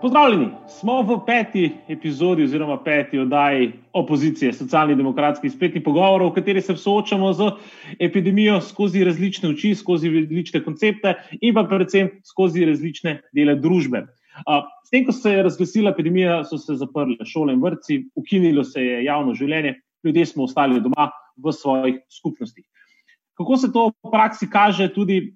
Pozdravljeni, smo v peti epizodi oziroma peti oddaji opozicije, socialnih demokratskih spletnih pogovorov, v kateri se soočamo z epidemijo skozi različne oči, skozi različne koncepte in pa predvsem skozi različne dele družbe. S tem, ko se je razglasila epidemija, so se zaprle šole in vrtci, ukinilo se je javno življenje, ljudje smo ostali doma v svojih skupnostih. Kako se to v praksi kaže, tudi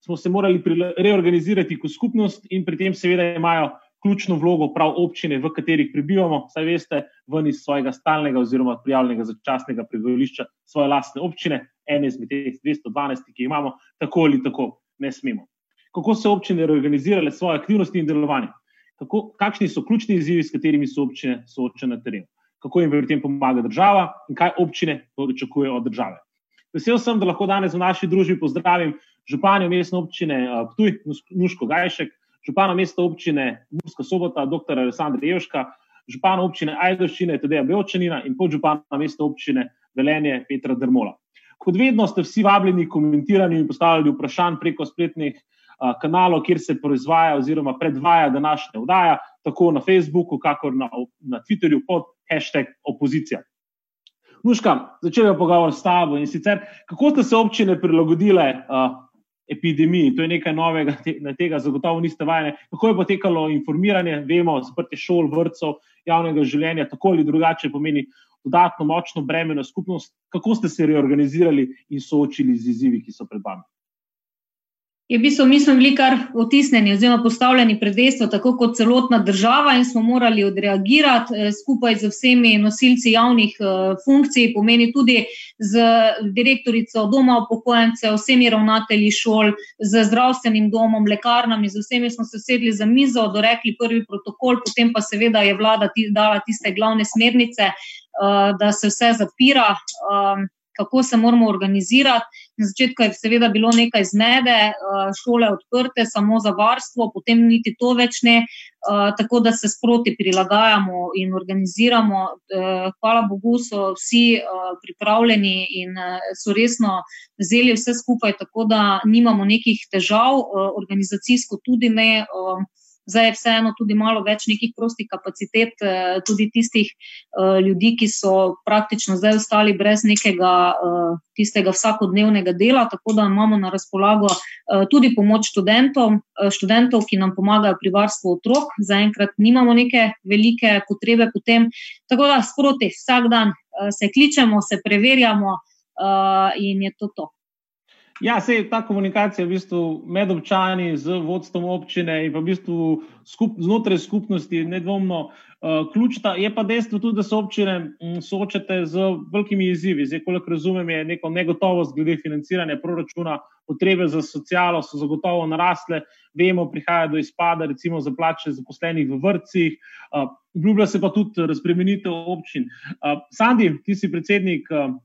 smo se morali reorganizirati kot skupnost in pri tem seveda imajo ključno vlogo prav občine, v katerih prebivamo, saj veste, ven iz svojega stalnega oziroma prijavljenega začasnega prebivališča svoje lastne občine, ene izmed teh 212, ki jih imamo, tako ali tako ne smemo. Kako so občine reorganizirale svoje aktivnosti in delovanje? Kako, kakšni so ključni izzivi, s katerimi so občine soočene na terenu? Kako jim pri tem pomaga država in kaj občine pričakujejo od države? Vesel sem, da lahko danes v naši družbi pozdravim županjo mestne občine Ptuj, Nuško Gajšek, župana mesta občine Murska sobota, dr. Alessandra Jevška, župana občine Ajdoščine, Tadeja Beočanina in podžupana mesta občine Velenje Petra Drmola. Kot vedno ste vsi vabljeni komentirati in postavljati vprašanj preko spletnih a, kanalov, kjer se proizvaja oziroma predvaja današnja vdaja, tako na Facebooku, kakor na, na Twitterju pod hashtag opozicija. Nuška, začel je pogovor s tabo in sicer, kako ste se občine prilagodile uh, epidemiji. To je nekaj novega, na tega zagotovo niste vajeni. Kako je potekalo informiranje, vemo, zaprtje šol, vrtcev, javnega življenja, tako ali drugače pomeni dodatno močno breme na skupnost. Kako ste se reorganizirali in soočili z izzivi, ki so pred vami? Je v bistvu, mi smo bili kar otisnjeni oziroma postavljeni pred dejstvo, tako kot celotna država, in smo morali odreagirati eh, skupaj z vsemi nosilci javnih eh, funkcij, pomeni tudi z direktorico doma upokojencev, vsemi ravnatelji šol, z zdravstvenim domom, lekarnami, z vsemi smo se sedli za mizo, dorekli prvi protokol, potem pa seveda je vlada dala tiste glavne smernice, eh, da se vse zapira kako se moramo organizirati. Na začetku je seveda bilo nekaj zmede, eh, šole odprte samo za varstvo, potem niti to več ne, eh, tako da se sproti prilagajamo in organiziramo. Eh, hvala Bogu, so vsi pripravljeni in so resno vzeli vse skupaj, tako da nimamo nekih težav, organizacijsko tudi ne. Zdaj je vseeno tudi malo več nekih prostih kapacitet, eh, tudi tistih uh, ljudi, ki so praktično zdaj ostali brez nekega uh, tistega vsakodnevnega dela, tako da imamo na razpolago tudi pomoč študentom, študentov, ki nam pomagajo pri varstvu otrok. Zaenkrat nimamo neke velike potrebe potem, tako da sproti vsak dan se kličemo, se preverjamo in je to to. Ja, se je ta komunikacija v bistvu med občani, z vodstvom občine in pa v bistvu skup, znotraj skupnosti nedvomno uh, ključna. Je pa dejstvo tudi, da se občine m, soočate z velikimi izzivi. Zdaj, koliko razumem, je neko negotovost glede financiranja proračuna, potrebe za socialo so zagotovo narasle. Vemo, prihaja do izpada, recimo za plače zaposlenih v vrtcih. Uh, obljublja se pa tudi razpremenitev občin. Uh, Sandi, ti si predsednik. Uh,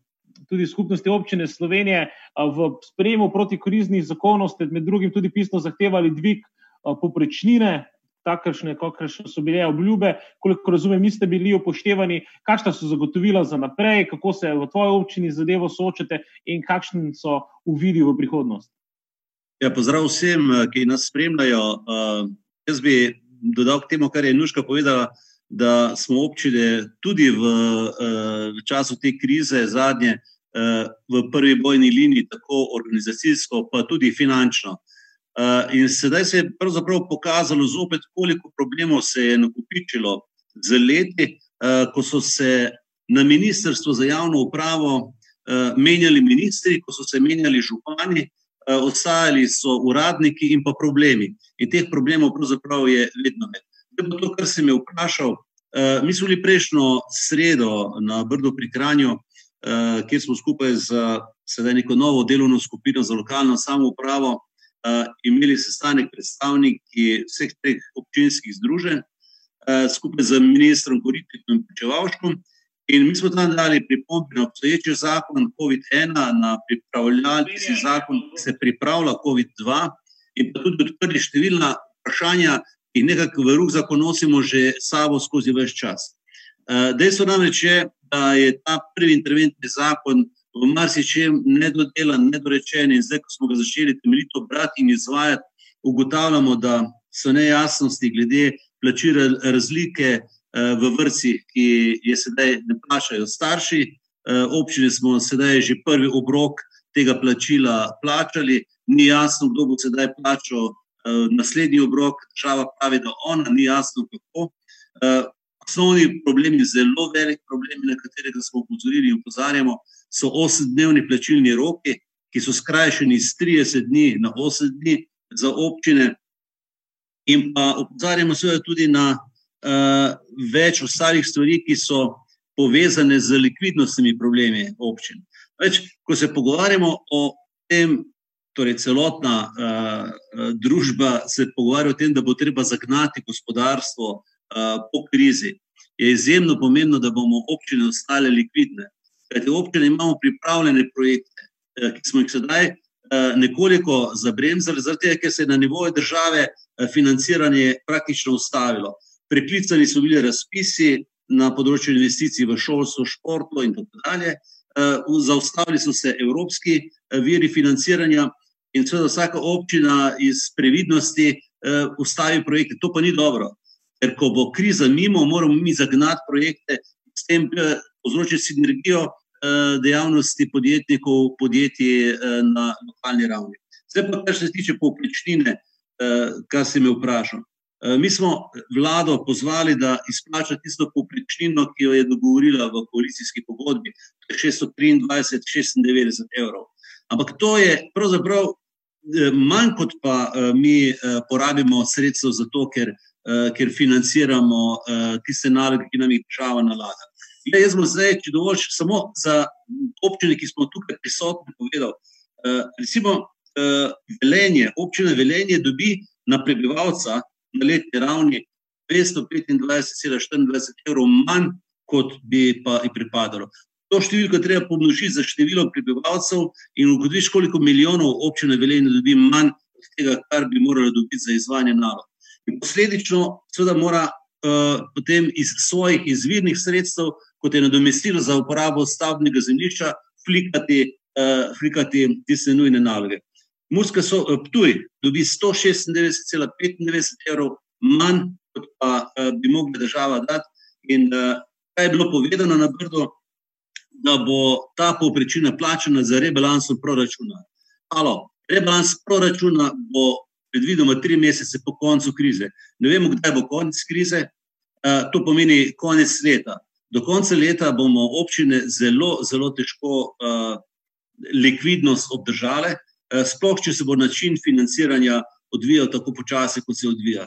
tudi skupnosti občine Slovenije v sprejemu protikriznih zakonov ste med drugim tudi pisno zahtevali dvig poprečnine, takršne, kakršne so bile obljube. Koliko razumem, niste bili upoštevani, kakšna so zagotovila za naprej, kako se v tvoji občini zadevo soočate in kakšni so uvidi v prihodnost. Ja, pozdrav vsem, ki nas spremljajo. Jaz bi dodal k temu, kar je Nuška povedala, da smo občine tudi v, v času te krize zadnje v prvi bojni liniji, tako organizacijsko, pa tudi finančno. In sedaj se je pravzaprav pokazalo zopet, koliko problemov se je nakupičilo z leti, ko so se na Ministrstvu za javno upravo menjali ministri, ko so se menjali župani, ostajali so uradniki in pa problemi. In teh problemov pravzaprav je vedno več. To, kar sem je vprašal, mi smo bili prejšnjo sredo na Brdu pri Kranju, kjer smo skupaj z sedaj neko novo delovno skupino za lokalno samoupravo uh, imeli sestanek predstavniki vseh teh občinskih združenj, uh, skupaj z ministrom Koritnikom in Pečevalškom. In mi smo tam dali pripombe na obstoječi zakon COVID-1, na pripravljalni zakon, ki se pripravlja COVID-2, in pa tudi odprli številna vprašanja, ki jih nekako v rok zakonosimo že sabo skozi več čas. Dejstvo namreč je, da je ta prvi interventni zakon v marsičem nedodelan, nedorečen in zdaj, ko smo ga začeli temeljito brati in izvajati, ugotavljamo, da so nejasnosti glede plačila razlike v vrci, ki je sedaj ne plačajo starši. Občine smo sedaj že prvi obrok tega plačila plačali, ni jasno, kdo bo sedaj plačal naslednji obrok, država pravi, da ona ni jasno kako. Osnovni problem je zelo velik problem, na katerega smo upozorili in upozarjamo, so osemdnevni plačilni roki, ki so skrajšani iz 30 dni na 8 dni za občine. In pa opozarjamo seveda tudi na uh, več ostalih stvari, ki so povezane z likvidnostnimi problemi občin. Več, ko se pogovarjamo o tem, torej celotna uh, družba se pogovarja o tem, da bo treba zagnati gospodarstvo uh, po krizi, je izjemno pomembno, da bomo občine ostale likvidne. Kajti občine imamo pripravljene projekte, uh, ki smo jih sedaj uh, nekoliko zabremzali, zaradi tega, ker se je na nivoju države financiranje praktično ustavilo. Preklicani so bili razpisi na področju investicij v šolstvo, športu in tako dalje. Zaustavili so se evropski viri financiranja, in seveda vsaka občina iz previdnosti ustavi projekte. To pa ni dobro, ker ko bo kriza mimo, moramo mi zagnati projekte, s tem povzročiti sinergijo dejavnosti podjetnikov, podjetij na lokalni ravni. Zdaj pa, kar se tiče povprečnine, kar si me vprašal. Mi smo vlado pozvali, da izplača tisto povprečnino, ki jo je dogovorila v koalicijski pogodbi, to je 623-96 evrov. Ampak to je pravzaprav manj, kot pa mi porabimo sredstev za to, ker, ker financiramo tiste naloge, ki nam jih država nalaga. Ja, jaz bom zdaj, če dovolj, samo za občine, ki smo tukaj prisotni, povedal. Recimo, Velenje, občina Velenje dobi na prebivalca na letni ravni 225,24 evrov manj, kot bi pa jih pripadalo. To številko treba pomnožiti za število prebivalcev in ugotoviš, koliko milijonov občine Velenje dobi manj od tega, kar bi moralo dobiti za izvajanje nalog. In posledično, seveda, mora uh, potem iz svojih izvirnih sredstev, kot je nadomestilo za uporabo stavbnega zemljišča, flikati, uh, flikati tiste nujne naloge. Murska so, Ptuj dobi 196,95 evrov manj, kot pa uh, bi mogla država dati. In uh, kaj je bilo povedano na Brdo, da bo ta povprečina plačana za rebalansom proračuna. Halo, rebalans proračuna bo predvidoma tri mesece po koncu krize. Ne vemo, kdaj bo konec krize, to pomeni konec leta. Do konca leta bomo občine zelo, zelo težko likvidnost obdržale, sploh če se bo način financiranja odvijal tako počasi, kot se odvija.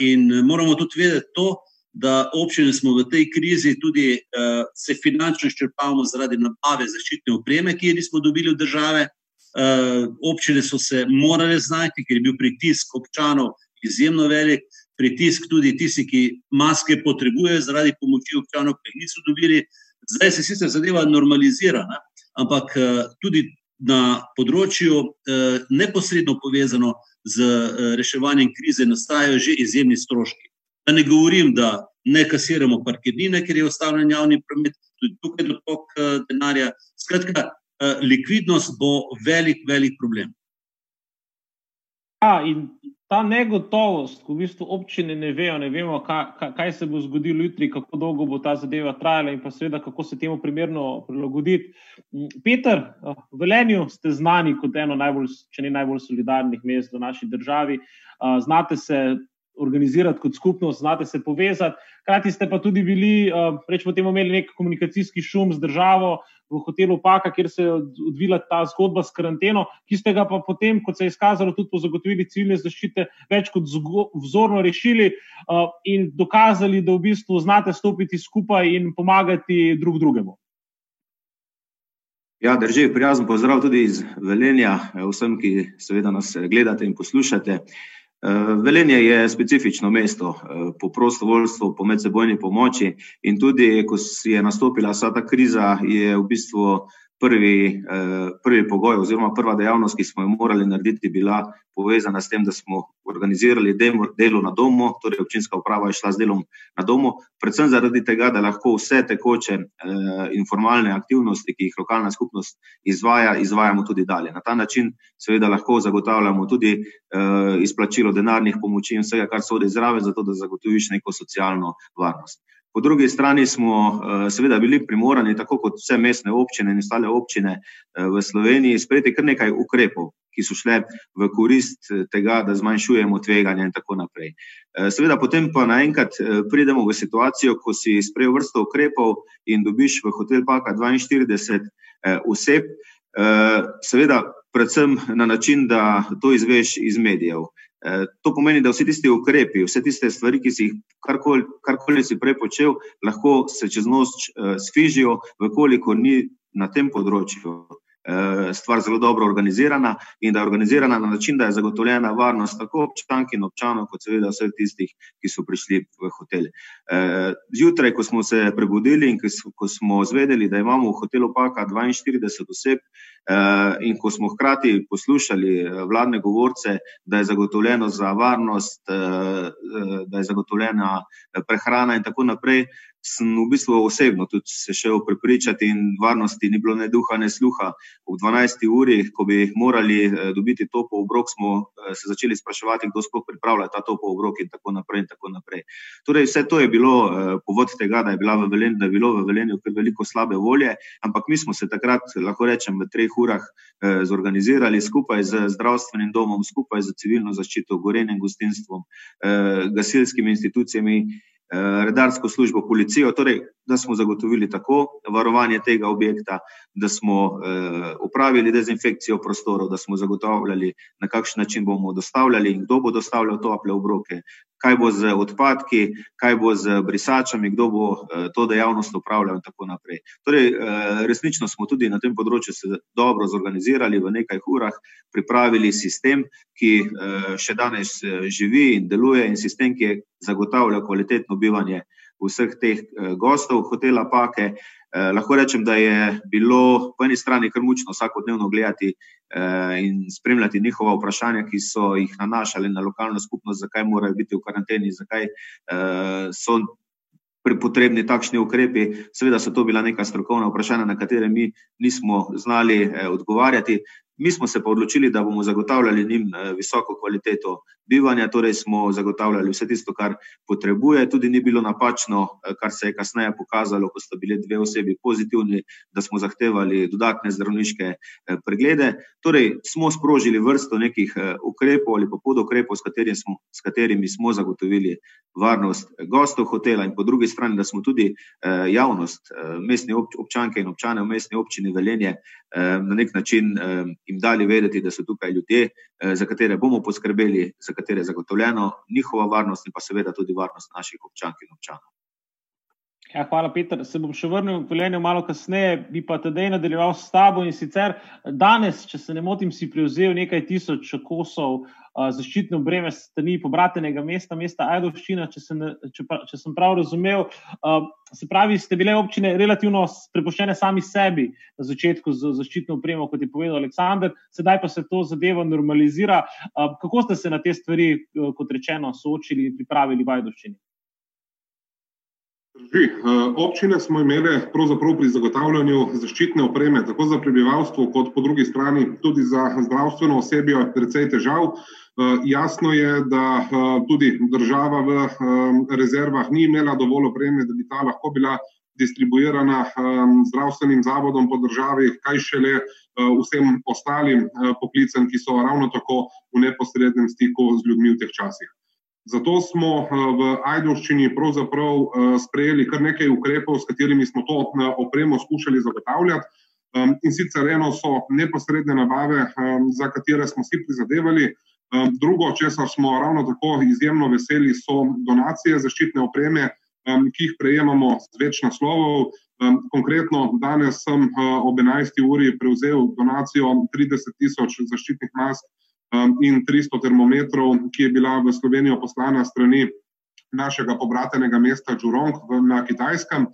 In moramo tudi vedeti to, da občine smo v tej krizi tudi se finančno izčrpavamo zaradi nabave zaščitne opreme, ki jo nismo dobili od države. Uh, občine so se morale znajti, ker je bil pritisk občanov izjemno velik, pritisk tudi tisti, ki maske potrebujejo zaradi pomoči občanov, ki jih niso dobili. Zdaj se sicer zadeva normalizira, ne? ampak uh, tudi na področju uh, neposredno povezano z reševanjem krize nastajajo že izjemni stroški. Da ne govorim, da ne kasiramo parkirnine, ker je ustavljen javni promet, tudi tukaj je dotok denarja. Skratka, likvidnost bo velik, velik problem. Ja, in ta negotovost, ko v bistvu občine ne vejo, ne vemo, kaj, kaj se bo zgodilo jutri, kako dolgo bo ta zadeva trajala, in pa seveda, kako se temu primerno prilagoditi. Peter, v Velenju ste znani kot eno najbolj, če ne najbolj solidarnih mest v naši državi. Znate se organizirati kot skupnost, znate se povezati. Hkrati ste pa tudi bili, uh, rečemo, temu imeli nek komunikacijski šum z državo v hotelu Paka, kjer se je odvila ta zgodba s karanteno, ki ste ga pa potem, kot se je izkazalo, tudi po zagotovili civilne zaščite, več kot vzorno rešili uh, in dokazali, da v bistvu znate stopiti skupaj in pomagati drug drugemu. Ja, drži, prijazen pozdrav tudi iz Velenja, vsem, ki seveda nas gledate in poslušate. Eh, Velenje je specifično mesto po prostovoljstvu, po medsebojni pomoči in tudi, ko je nastopila vsa ta kriza, je v bistvu prvi, eh, prvi pogoj, oziroma prva dejavnost, ki smo jo morali narediti, bila povezana s tem, da smo organizirali delo na domu, torej občinska uprava je šla z delom na domu, predvsem zaradi tega, da lahko vse tekoče eh, in formalne aktivnosti, ki jih lokalna skupnost izvaja, izvajamo tudi dalje. Na ta način, seveda, lahko zagotavljamo tudi eh, izplačilo denarnih pomoči in vsega, kar sodi zraven, zato da zagotoviš neko socialno varnost. Po drugi strani smo eh, seveda bili primorani, tako kot vse mestne občine in ostale občine eh, v Sloveniji, sprejeti kar nekaj ukrepov, ki so šle v korist eh, tega, da zmanjšujemo tveganje in tako naprej. Seveda potem pa naenkrat pridemo v situacijo, ko si sprejel vrsto ukrepov in dobiš v hotel Paka 42 oseb, seveda predvsem na način, da to izveš iz medijev. Eh, to pomeni, da vsi tisti ukrepi, vse tiste stvari, ki si jih karkoli, karkoli si prej počel, lahko se čez noč uh, sfižijo, vkoliko ni na tem področju. uh, stvar zelo dobro organizirana in da je organizirana na način, da je zagotovljena varnost tako občank in občanov, kot seveda vseh tistih, ki so prišli v hotel. Uh, zjutraj, ko smo se prebudili in ko smo zvedeli, da imamo v hotelu Paka 42 oseb, Eh, in ko smo hkrati poslušali eh, vladne govorce, da je zagotovljeno za varnost, eh, da je zagotovljena prehrana in tako naprej, sem v bistvu osebno tudi se šel prepričati in varnosti ni bilo ne duha, ne sluha. Ob 12. uri, ko bi morali eh, dobiti topo obrok, smo eh, se začeli spraševati, kdo sploh pripravlja ta topo obrok in tako naprej. In tako naprej. Torej, vse to je bilo eh, povod tega, da je, v Velen, da je bilo v Velenju kar veliko slabe volje, ampak mi smo se takrat, lahko rečem, v treh urah zorganizirali skupaj z zdravstvenim domom, skupaj z civilno zaščito, gorenjem gostinstvom, gasilskimi institucijami. Eh, redarsko službo, policijo, torej, da smo zagotovili tako varovanje tega objekta, da smo eh, upravili dezinfekcijo prostorov, da smo zagotavljali, na kakšen način bomo dostavljali in kdo bo dostavljal tople obroke, kaj bo z odpadki, kaj bo z brisačami, kdo bo eh, to dejavnost upravljal in tako naprej. Torej, eh, resnično smo tudi na tem področju se dobro zorganizirali v nekaj urah, pripravili sistem, ki eh, še danes živi in deluje in sistem, ki je zagotavlja kvalitetno bivanje vseh teh gostov hotela Pake. Eh, lahko rečem, da je bilo po eni strani kar mučno vsakodnevno gledati eh, in spremljati njihova vprašanja, ki so jih nanašali na lokalno skupnost, zakaj morajo biti v karanteni, zakaj eh, so potrebni takšni ukrepi. Seveda so to bila neka strokovna vprašanja, na katere mi nismo znali odgovarjati. Mi smo se pa odločili, da bomo zagotavljali njim eh, visoko kvaliteto bivanja, torej smo zagotavljali vse tisto, kar potrebuje. Tudi ni bilo napačno, eh, kar se je kasneje pokazalo, ko sta bili dve osebi pozitivni, da smo zahtevali dodatne zdravniške eh, preglede. Torej smo sprožili vrsto nekih ukrepov ali pa podokrepov, s, smo, s katerimi smo zagotovili varnost gostov hotela in po drugi strani, da smo tudi javnost, mestni občanke in občane v mestni občini Velenje na nek način jim dali vedeti, da so tukaj ljudje, eh, za katere bomo poskrbeli, za katere je zagotovljeno njihova varnost in pa seveda tudi varnost naših občank in občanov. Ja, hvala, Peter. Se bom še vrnil v Velenje malo kasneje, bi pa tedaj nadaljeval s tabo in sicer danes, če se ne motim, si prevzel nekaj tisoč kosov uh, zaščitne obreme strani pobratenega mesta, mesta Ajdovščina, če, se ne, če, pa, če sem prav razumel. Se pravi, ste bile občine relativno prepuščene sami sebi na začetku z zaščitno opremo, kot je povedal Aleksandr, sedaj pa se to zadevo normalizira. Kako ste se na te stvari, kot rečeno, soočili in pripravili v Ajdovščini? Eh, občine smo imele pri zagotavljanju zaščitne opreme, tako za prebivalstvo, kot po drugi strani tudi za zdravstveno osebje, precej težav. Eh, jasno je, da eh, tudi država v rezervah ni imela dovolj opreme, da bi ta lahko bila distribuirana zdravstvenim zavodom po državi, kaj šele vsem ostalim poklicem, ki so ravno tako v neposrednem stiku z ljudmi v teh časih. Zato smo eh, v Ajdovščini pravzaprav eh, sprejeli kar nekaj ukrepov, s katerimi smo to eh, opremo skušali zagotavljati. In sicer eno so neposredne nabave, za katere smo si prizadevali. Drugo, česar smo ravno tako izjemno veseli, so donacije zaščitne opreme, ki jih prejemamo z več naslovov. Konkretno, danes sem ob 11. uri prevzel donacijo 30 tisoč zaščitnih mask in 300 termometrov, ki je bila v Slovenijo poslana strani našega pobratenega mesta Džurong na Kitajskem.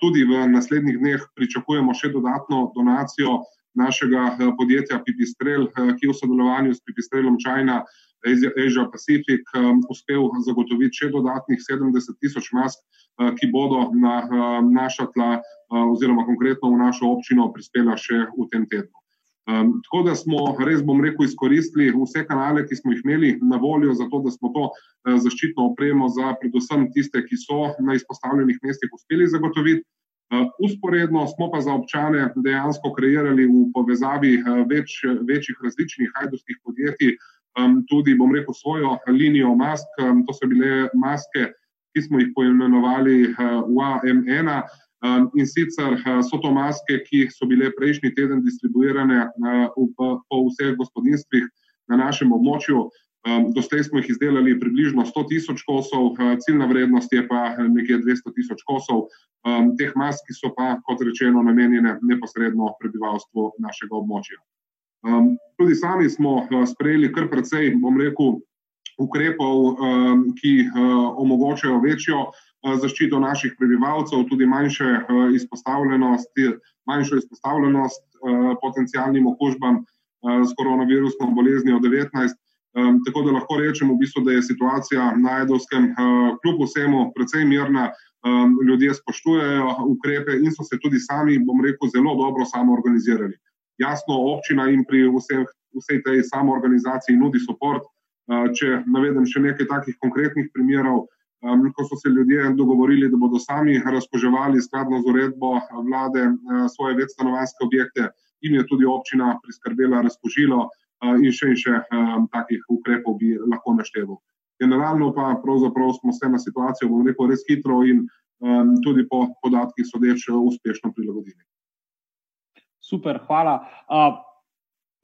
Tudi v naslednjih dneh pričakujemo še dodatno donacijo našega podjetja Pipistrel, ki je v sodelovanju s Pipistrelom Čajna Asia Pacific uspel zagotoviti še dodatnih 70 tisoč mask, ki bodo na naša tla oziroma konkretno v našo občino prispela še v tem tednu. Um, tako da smo res, bom rekel, izkoristili vse kanale, ki smo jih imeli na voljo, zato da smo to uh, zaščitno opremo za predvsem tiste, ki so na izpostavljenih mestih uspeli zagotoviti. Uh, usporedno smo pa za občane dejansko kreirali v povezavi uh, več, večjih različnih hajdovskih podjetij um, tudi, bom rekel, svojo linijo mask. Um, to so bile maske, ki smo jih poimenovali uh, UAM1. Um, in sicer uh, so to maske, ki so bile prejšnji teden distribuirane uh, po vseh gospodinstvih na našem območju. Um, doslej smo jih izdelali približno 100 tisoč kosov, uh, ciljna vrednost je pa nekje 200 tisoč kosov. Um, teh mask so pa, kot rečeno, namenjene neposredno prebivalstvu našega območja. Tudi sami smo sprejeli kar precej, bom rekel, ukrepov, ki omogočajo večjo zaščito naših prebivalcev, tudi manjše eh, izpostavljenost, manjšo izpostavljenost eh, potencijalnim okužbam s koronavirusno boleznijo 19. Tako da lahko rečemo, v bistvu, da je situacija na Edovskem kljub vsemu precej mirna, ljudje spoštujejo ukrepe in so se tudi sami, bom rekel, zelo dobro samo organizirali. Jasno, občina jim pri vseh, vsej tej samoorganizaciji nudi podporo. Če navedem še nekaj takih konkretnih primerov, Um, ko so se ljudje dogovorili, da bodo sami razpoževali skladno z uredbo vlade uh, svoje večstanovanske objekte, in je tudi občina priskrbela razpožilo uh, in še in še um, takih ukrepov bi lahko našteval. Generalno pa pravzaprav smo se na situacijo, bom rekel, res hitro in um, tudi po podatkih sodeč uspešno prilagodili. Super, hvala. Uh,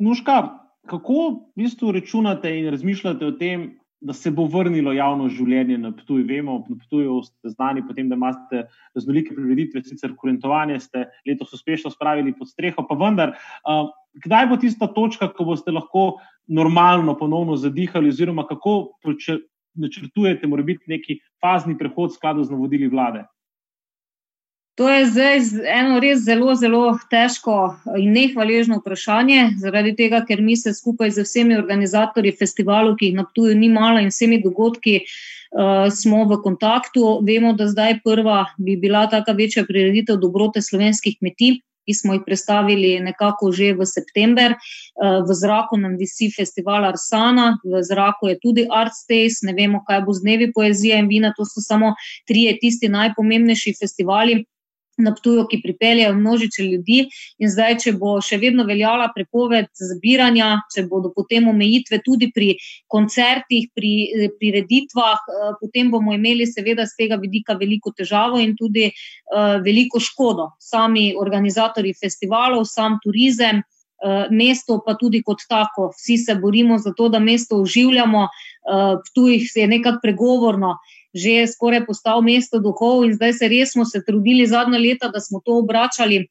Nuška, kako v bistvu računate in razmišljate o tem, da se bo vrnilo javno življenje na Ptuju. Vemo, na Ptuju ste znani potem, da imate raznolike prireditve, sicer kurentovanje ste letos uspešno spravili pod streho, pa vendar, uh, kdaj bo tista točka, ko boste lahko normalno ponovno zadihali, oziroma kako načrtujete, mora biti neki fazni prehod skladu z navodili vlade? To je zdaj eno res zelo, zelo težko in nehvaležno vprašanje, zaradi tega, ker mi se skupaj z vsemi organizatorji festivalov, ki jih na tuju ni malo in vsemi dogodki, uh, smo v kontaktu. Vemo, da zdaj prva bi bila taka večja prireditev dobrote slovenskih kmetij, ki smo jih predstavili nekako že v september. Uh, v zraku nam visi festival Arsana, v zraku je tudi Art Stays, ne vemo, kaj bo z dnevi poezije in vina, to so samo trije tisti najpomembnejši festivali na Ptuju, ki pripeljejo množice ljudi. In zdaj, če bo še vedno veljala prepoved zbiranja, če bodo potem omejitve tudi pri koncertih, pri prireditvah, eh, potem bomo imeli seveda z tega vidika veliko težavo in tudi uh, veliko škodo. Sami organizatori festivalov, sam turizem. Uh, mesto pa tudi kot tako, vsi se borimo za to, da mesto oživljamo, uh, tu je nekako pregovorno, uh, že skoraj postal mesto duhov in zdaj se res smo se trudili zadnja leta, da smo to obračali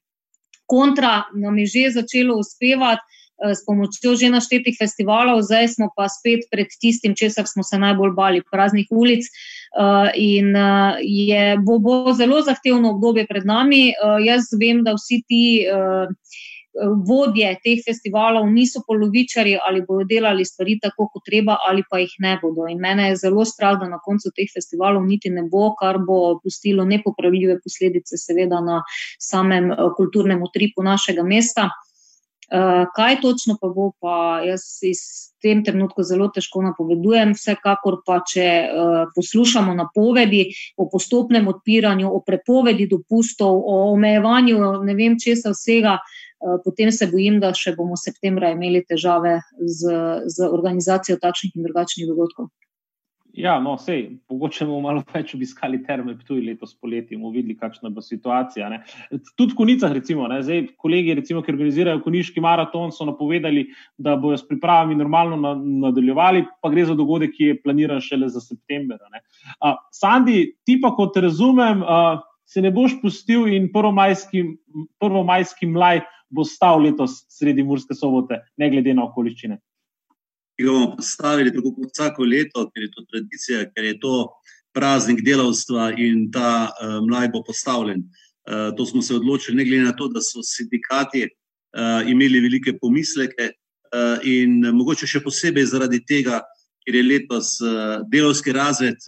kontra, nam je že začelo uspevati eh, s pomočjo že naštetih festivalov, zdaj smo pa spet pred tistim, česar smo se najbolj bali, praznih ulic. Uh, in uh, je, bo, bo zelo zahtevno obdobje pred nami. Jaz vem, da vsi ti vodje teh festivalov niso polovičari ali bodo delali stvari tako, kot treba, ali pa jih ne bodo. In mene je zelo strah, da na koncu teh festivalov niti ne bo, kar bo pustilo nepopravljive posledice, seveda, na samem eh, kulturnem utripu našega mesta. Uh, kaj točno pa bo, pa jaz iz tem trenutku zelo težko napovedujem. Vsekakor pa, če poslušamo napovedi o postopnem odpiranju, o prepovedi dopustov, o omejevanju ne vem česa vsega, Eh, potem se bojim, da še bomo v septembru imeli težave z, z organizacijo takšnih in drugačnih dogodkov. Ja, no, sej, mogoče bomo malo več obiskali terme, tudi letos poleti, bomo videli, kakšna bo situacija. Ne. Tudi v Konicah, recimo, ne, zdaj, kolegi, recimo, ki organizirajo Koniški maraton, so napovedali, da bodo s pripravami normalno na, nadaljevali, pa gre za dogodek, ki je planiran šele za september. Uh, Sandi, ti pa, kot razumem, uh, se ne boš pustil in prvomajski, prvomajski mlaj bo stal letos sredi Murske sobote, ne glede na okoliščine. Ki ga bomo postavili tako kot vsako leto, ker je to tradicija, ker je to praznik delavstva in ta mlaj bo postavljen. To smo se odločili, ne glede na to, da so sindikati imeli velike pomisleke in mogoče še posebej zaradi tega, ker je letos delovski razred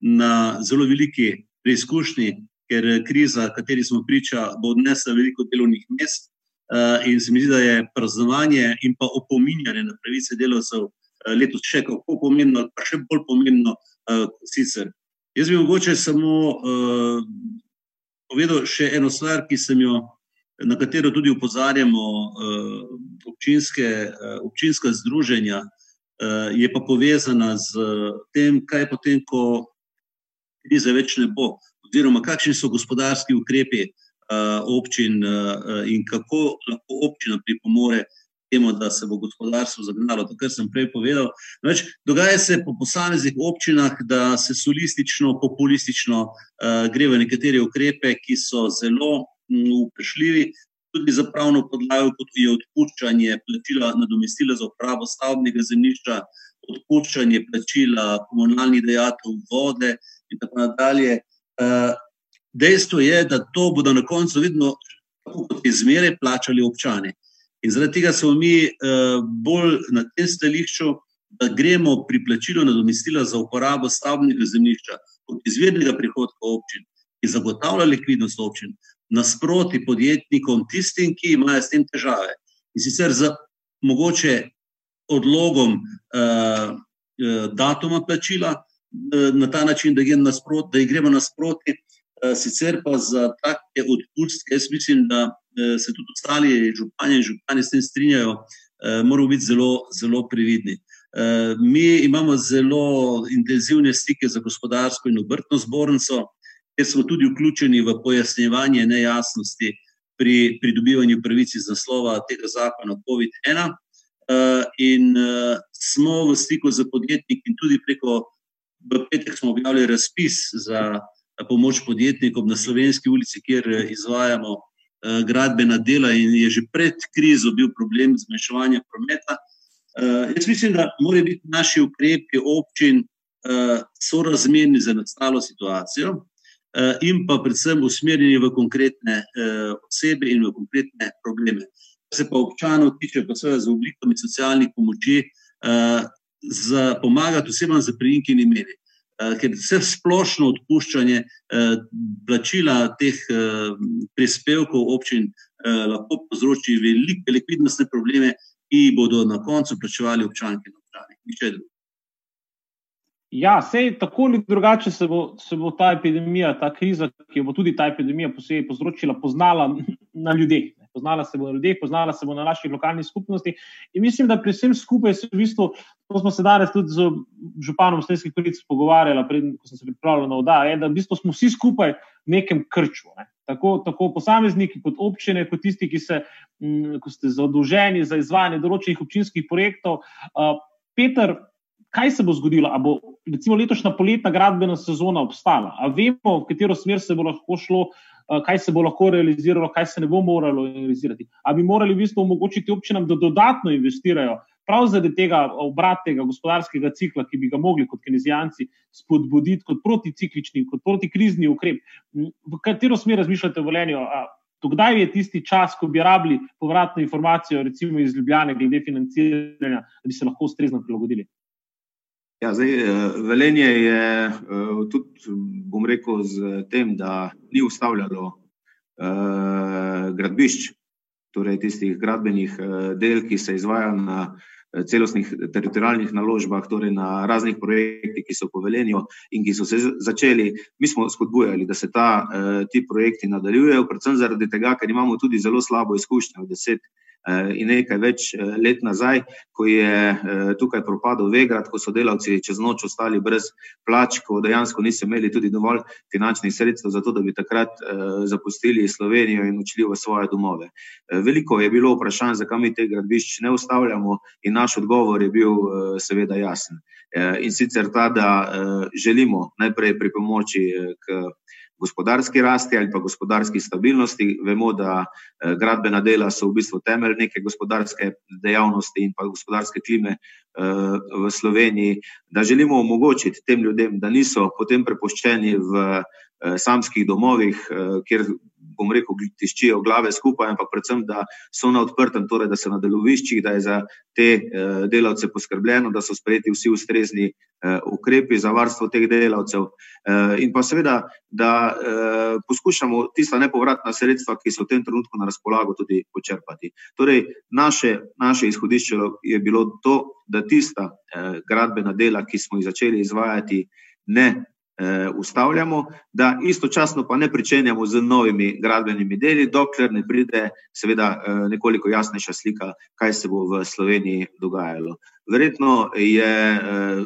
na zelo veliki preizkušnji, ker kriza, kateri smo priča, bo odnesla veliko delovnih mest. In se mi zdi, da je praznovanje in pa opominjanje na pravice delavcev letos še kako pomembno, pa še bolj pomembno sicer. Jaz bi mogoče samo povedal še eno stvar, ki sem jo, na katero tudi upozarjamo občinske, občinska združenja, je pa povezana z tem, kaj potem, ko krize več ne bo, oziroma kakšni so gospodarski ukrepi občin in kako lahko občina pripomore temu, da se bo gospodarstvo zagnalo. To, kar sem prej povedal. Več, dogaja se po posameznih občinah, da se solistično, populistično gre v nekatere ukrepe, ki so zelo vprašljivi, tudi za pravno podlago, kot je odpuščanje plačila nadomestila za upravo stavbnega zemljišča, odpuščanje plačila komunalnih dejatev, vode in tako naprej. Dejstvo je, da to bodo na koncu vedno, kot izmere, plačali občani. In zaradi tega smo mi bolj na tem stališču, da gremo pri plačilu nadomestila za uporabo stavbnega zemljišča kot izvirnega prihodka občin, ki zagotavlja likvidnost občin, nasproti podjetnikom, tistim, ki imajo s tem težave. In sicer z mogoče odlogom uh, datuma plačila, uh, na ta način, da, nasprot, da gremo nasproti, uh, sicer pa za take odpustke, jaz mislim, da uh, se tudi ostali župani in župani s tem strinjajo, uh, moramo biti zelo, zelo previdni. Mi imamo zelo intenzivne stike za gospodarsko in obrtno zbornico, ker smo tudi vključeni v pojasnjevanje nejasnosti pri pridobivanju pravic iz naslova tega zakona COVID-1. Uh, in smo v stiku z podjetniki, in tudi preko, v petek smo objavili razpis za pomoč podjetnikom na Slovenski ulici, kjer izvajamo uh, gradbena dela, in je že pred krizo bil problem zmanjševanja prometa. Uh, jaz mislim, da morajo biti naši ukrepi občin uh, sorazmerni za nastalo situacijo. Eh, in pa predvsem usmerjeni v konkretne eh, osebe in v konkretne probleme. Se pa občanov tiče, pa seveda z oblikami socialnih pomoči, eh, za pomagati osebam za prijimki in imeni. Ker vse splošno odpuščanje plačila teh prispevkov občin lahko povzroči velike likvidnostne probleme, ki bodo na koncu plačevali občanke in občani. Niče drugo. Ja, sej tako ali drugače se bo, se bo ta epidemija, ta kriza, ki jo bo tudi ta epidemija posebej povzročila, poznala na ljudeh. Poznala se bo na ljudeh, poznala se bo na naših lokalnih skupnosti. In mislim, da pri vsem skupaj se v bistvu, to smo se danes tudi z županom Slovenskih kolic pogovarjali, preden ko sem se pripravljal na oddajo, da v bistvu smo vsi skupaj v nekem krču. Ne. Tako, tako posamezniki, kot občine, kot tisti, ki se, m, ste zadolženi za izvajanje določenih občinskih projektov. Uh, Peter, kaj se bo zgodilo? Ali bo recimo letošnja poletna gradbena sezona obstala? Ali vemo, v katero smer se bo lahko šlo, kaj se bo lahko realiziralo, kaj se ne bo moralo realizirati? Ali bi morali v bistvu omogočiti občinam, da dodatno investirajo? Prav zaradi tega obratnega gospodarskega cikla, ki bi ga mogli kot kinezijanci spodbuditi kot proticiklični, kot protikrizni ukrep, v katero smer razmišljate v Lenju? Kdaj je tisti čas, ko bi rabili povratno informacijo, recimo iz Ljubljana, glede financiranja, da bi se lahko ustrezno prilagodili? Ja, zdaj, eh, velenje je eh, tudi, bom rekel, z tem, da ni ustavljalo eh, gradbišč, torej tistih gradbenih del, ki se izvajajo na celostnih teritorijalnih naložbah, torej na raznih projektih, ki so po velenju in ki so se začeli. Mi smo spodbujali, da se ta, ti projekti nadaljujejo, predvsem zaradi tega, ker imamo tudi zelo slabo izkušnjo v deset Eh, in nekaj več eh, let nazaj, ko je eh, tukaj propadel Vegrad, ko so delavci čez noč ostali brez plač, ko dejansko niso imeli tudi dovolj finančnih sredstev za to, da bi takrat zapustili Slovenijo in odšli v svoje domove. Veliko je bilo vprašanj, zakaj mi te gradbišč ne ustavljamo in naš odgovor je bil seveda jasen. In sicer ta, da želimo najprej pri pomoči k gospodarski rasti ali pa gospodarski stabilnosti. Vemo, da eh, gradbena dela so v bistvu temelj neke gospodarske dejavnosti in pa gospodarske klime eh, v Sloveniji. Da želimo omogočiti tem ljudem, da niso potem prepuščeni v samskih domovih, kjer bom rekel, tiščijo glave skupaj, ampak predvsem, da so na odprtem, torej, da so na deloviščih, da je za te uh, delavce poskrbljeno, da so sprejeti vsi ustrezni ukrepi za varstvo teh delavcev. In pa seveda, da poskušamo tista nepovratna sredstva, ki so v tem trenutku na razpolago, tudi počrpati. Torej, naše, naše izhodišče je bilo to, da tista uh, gradbena dela, ki smo jih začeli izvajati, ne eh, ustavljamo, da istočasno pa ne pričenjamo z novimi gradbenimi deli, dokler ne pride, seveda, eh, nekoliko jasnejša slika, kaj se bo v Sloveniji dogajalo. Verjetno je eh,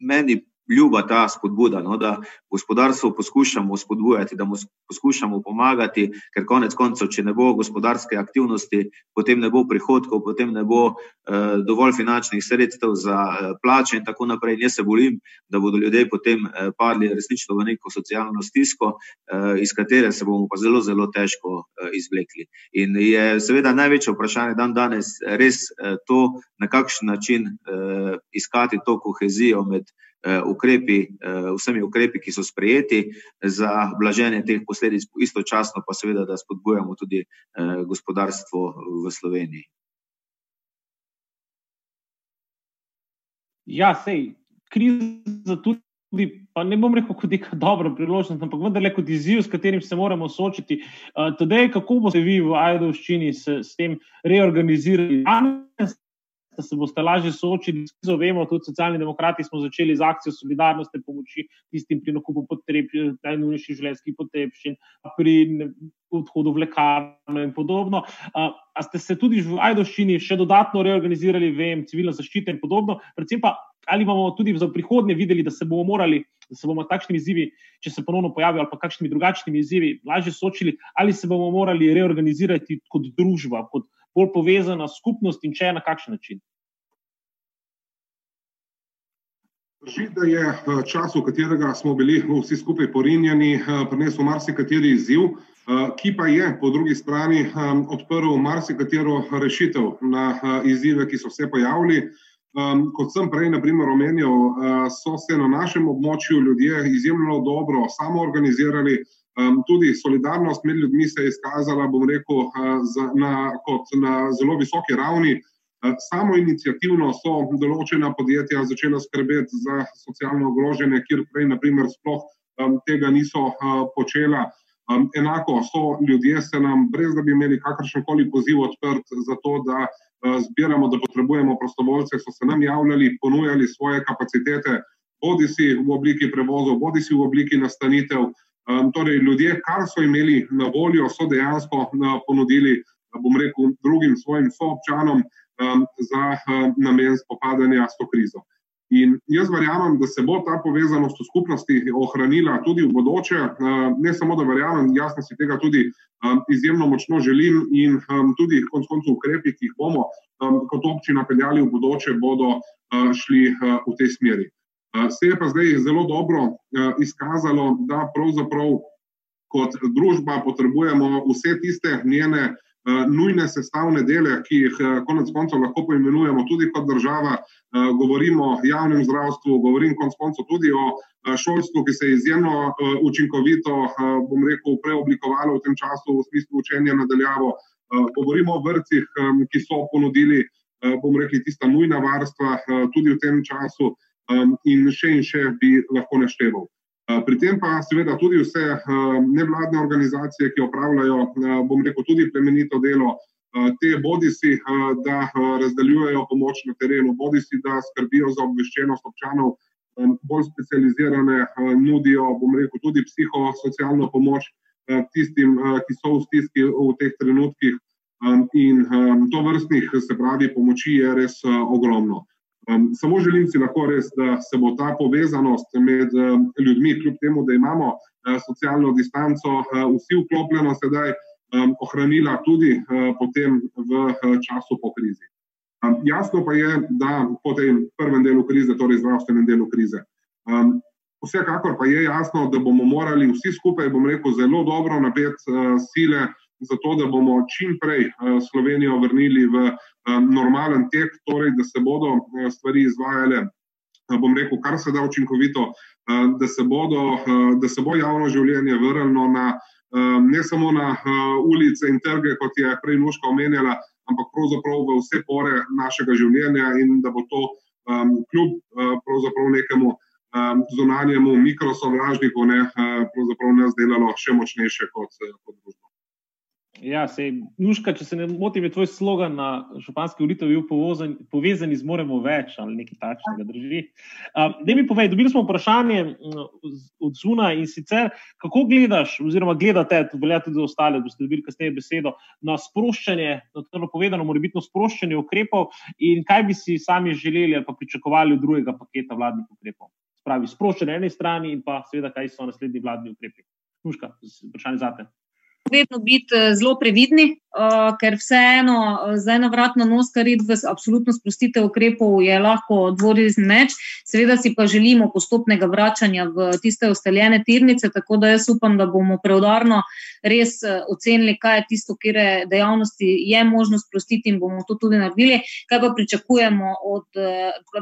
meni ljuba ta spodbuda, no, da gospodarstvo poskušamo spodbujati, da mu poskušamo pomagati, ker konec koncev, če ne bo gospodarske aktivnosti, potem ne bo prihodkov, potem ne bo eh, dovolj finančnih sredstev za eh, plače in tako naprej. Jaz se bojim, da bodo ljudje potem eh, padli resnično v neko socialno stisko, eh, iz katere se bomo pa zelo, zelo težko eh, izvlekli. In je seveda največje vprašanje dan danes res eh, to, na kakšen način eh, iskati to kohezijo med ukrepi, eh, vsemi ukrepi, ki so sprejeti za blaženje teh posledic, istočasno pa seveda, da spodbujamo tudi eh, gospodarstvo v Sloveniji. Ja, sej, kriza tudi, pa ne bom rekel kot neka dobra priložnost, ampak vendarle kot izziv, s katerim se moramo soočiti. Tadej, kako boste vi v Ajdovščini s, s tem reorganizirali? Danes da se boste lažje soočili s krizo. Vemo, tudi socialni demokrati smo začeli z akcijo solidarnosti pomoči tistim pri nakupu potrebščin, najnujnejših življenjskih potrebščin, pri odhodu v lekarno in podobno. A ste se tudi v Ajdoščini še dodatno reorganizirali, vem, civilna zaščita in podobno, predvsem pa ali bomo tudi za prihodnje videli, da se bomo morali, da se bomo takšnimi izzivi, če se ponovno pojavijo, ali pa kakšnimi drugačnimi izzivi, lažje soočili, ali se bomo morali reorganizirati kot družba, kot bolj povezana skupnost in če na kakšen način? Drži, da je eh, čas, v katerega smo bili vsi skupaj porinjeni, eh, prinesel marsikateri izziv, eh, ki pa je po drugi strani odprl marsikatero rešitev na izzive, ki so se pojavili. Kot sem prej naprimer omenil, so se na našem območju ljudje izjemno dobro samoorganizirali, Um, tudi solidarnost med ljudmi se je izkazala, bom rekel, uh, na, kot na zelo visoki ravni. Uh, samo inicijativno so določena podjetja začela skrbeti za socialno ogrožene, kjer prej, naprimer, sploh um, tega niso uh, počela. Um, enako so ljudje se nam, brez da bi imeli kakršen koli poziv odprt za to, da uh, zbiramo, da potrebujemo prostovoljce, so se nam javljali, ponujali svoje kapacitete, bodi si v obliki prevozov, bodi si v obliki nastanitev. Torej, ljudje, kar so imeli na voljo, so dejansko ponudili, bom rekel, drugim svojim soobčanom za namen spopadanja s to krizo. In jaz verjamem, da se bo ta povezanost v skupnosti ohranila tudi v bodoče. Ne samo, da verjamem, jaz si tega tudi izjemno močno želim in tudi konc koncu ukrepi, ki jih bomo kot občina peljali v bodoče, bodo šli v tej smeri. Se je pa zdaj zelo dobro izkazalo, da pravzaprav kot družba potrebujemo vse tiste njene nujne sestavne dele, ki jih konec koncev lahko poimenujemo tudi kot država. Govorimo o javnem zdravstvu, govorim konec koncev tudi o šolstvu, ki se je izjemno učinkovito, bom rekel, preoblikovalo v tem času v smislu učenja nadaljavo. Govorimo o vrcih, ki so ponudili, bom rekel, tista nujna varstva tudi v tem času um, in še in še bi lahko našteval. Uh, pri tem pa seveda tudi vse uh, nevladne organizacije, ki opravljajo, uh, bom rekel, tudi plemenito delo, te bodi si, da razdeljujejo pomoč na terenu, bodi si, da skrbijo za obveščenost občanov, um, bolj specializirane, nudijo, bom rekel, tudi psihosocialno pomoč tistim, ki so v stiski v teh trenutkih. Um, in um, to vrstnih, se pravi, pomoči je res ogromno. Um, samo želim si lahko res, da se bo ta povezanost med um, ljudmi, kljub temu, da imamo uh, socialno distanco, uh, vsi vklopljeno sedaj um, ohranila tudi uh, potem v uh, času po krizi. Um, jasno pa je, da po tem prvem delu krize, torej zdravstvenem delu krize. Um, vsekakor pa je jasno, da bomo morali vsi skupaj, bom rekel, zelo dobro napet uh, sile zato da bomo čim prej eh, Slovenijo vrnili v eh, normalen tek, torej da se bodo eh, stvari izvajale bom rekel, kar se da učinkovito, da se, bodo, da se bo javno življenje vrnilo na ne samo na ulice in trge, kot je prej Nuška omenjala, ampak pravzaprav v vse pore našega življenja in da bo to kljub pravzaprav nekemu zunanjemu mikrosovražniku ne, pravzaprav nas delalo še močnejše kot, kot družba. Ja, se Nuška, če se ne motim, je tvoj slogan na šopanski volitev bil povezani z moremo več ali nekaj takšnega, da mi povej, dobili smo vprašanje od Zuna in sicer, kako gledaš, oziroma gledate, to velja tudi za ostale, boste dobili kasneje besedo, na sproščanje, na to povedano, mora biti sproščanje ukrepov in kaj bi si sami želeli ali pa pričakovali od drugega paketa vladnih ukrepov. Spravi, sproščanje na eni strani in pa seveda, kaj so naslednji vladni ukrepi. Nuška, vprašanje zate vedno biti eh, zelo previdni, uh, ker vseeno eh, za eno vratno nos, kar je v absolutno sprostitev ukrepov, je lahko dvorizni meč. Seveda si pa želimo postopnega vračanja v tiste ustaljene tirnice, tako da jaz upam, da bomo preudarno res ocenili, kaj je tisto, kjer dejavnosti je možno sprostiti in bomo to tudi naredili. Kaj pa pričakujemo od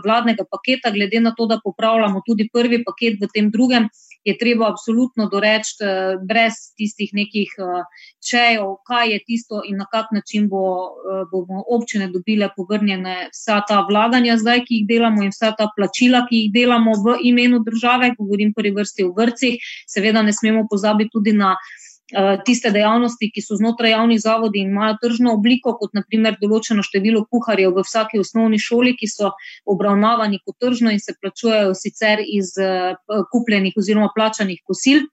vladnega paketa, glede na to, da popravljamo tudi prvi paket v tem drugem je treba absolutno doreči, eh, brez tistih nekih eh, čejev, kaj je tisto in na kak način bo, eh, bomo občine dobile povrnjene vsa ta vlaganja, zdaj, ki jih delamo, in vsa ta plačila, ki jih delamo v imenu države, govorim prvi vrsti o vrcih. Seveda ne smemo pozabiti tudi na. Eh, tiste dejavnosti, ki so znotraj javnih zavodi in imajo tržno obliko, kot naprimer določeno število kuharjev v vsaki osnovni šoli, ki so obravnavani kot tržno in se plačujejo sicer iz eh, kupljenih oziroma plačanih kosil.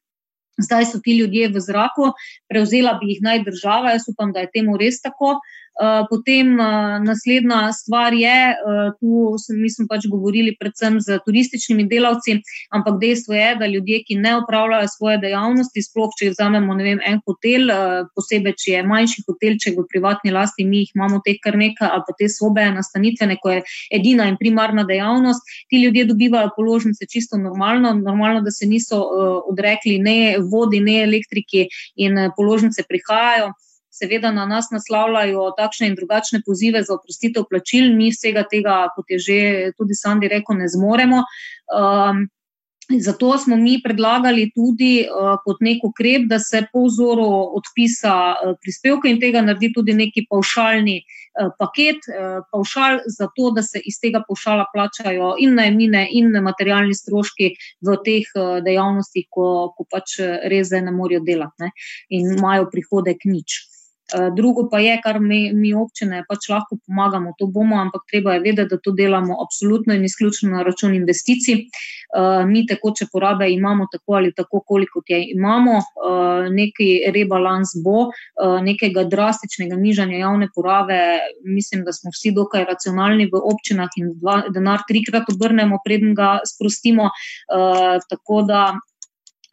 Zdaj so ti ljudje v zraku, prevzela bi jih naj država, jaz upam, da je temu res tako. Eh, potem eh, naslednja stvar je, eh, tu smo pač govorili predvsem z turističnimi delavci, ampak dejstvo je, da ljudje, ki ne upravljajo svoje dejavnosti, sploh če vzamemo vem, en hotel, posebej če je manjši hotelček v privatni lasti, mi jih imamo teh kar nekaj, ali pa te sobe nastanitvene, ko je edina in primarna dejavnost, ti ljudje dobivajo položnice čisto normalno, normalno, da se niso odrekli ne vodi, ne elektriki in položnice prihajajo seveda na nas naslavljajo takšne in drugačne pozive za oprostitev plačil, mi vsega tega, kot je že tudi Sandi rekel, ne zmoremo. Um, Zato smo mi predlagali tudi uh, kot nek ukrep, da se po vzoru odpisa uh, prispevka in tega naredi tudi neki paušalni uh, paket, uh, paušal za to, da se iz tega paušala plačajo in najmine in materialni stroški v teh uh, dejavnostih, ko, ko pač res ne morejo delati ne, in imajo prihodek nič. Eh, drugo pa je, kar mi, mi občine pač lahko pomagamo, to bomo, ampak treba je vedeti, da to delamo absolutno in izključno na račun investicij. Uh, mi tekoče porabe imamo tako ali tako, koliko je imamo, uh, neki rebalans bo, nekega drastičnega nižanja javne porabe. Mislim, da smo vsi dokaj racionalni v občinah in dva, denar trikrat obrnemo, preden ga sprostimo. Tako da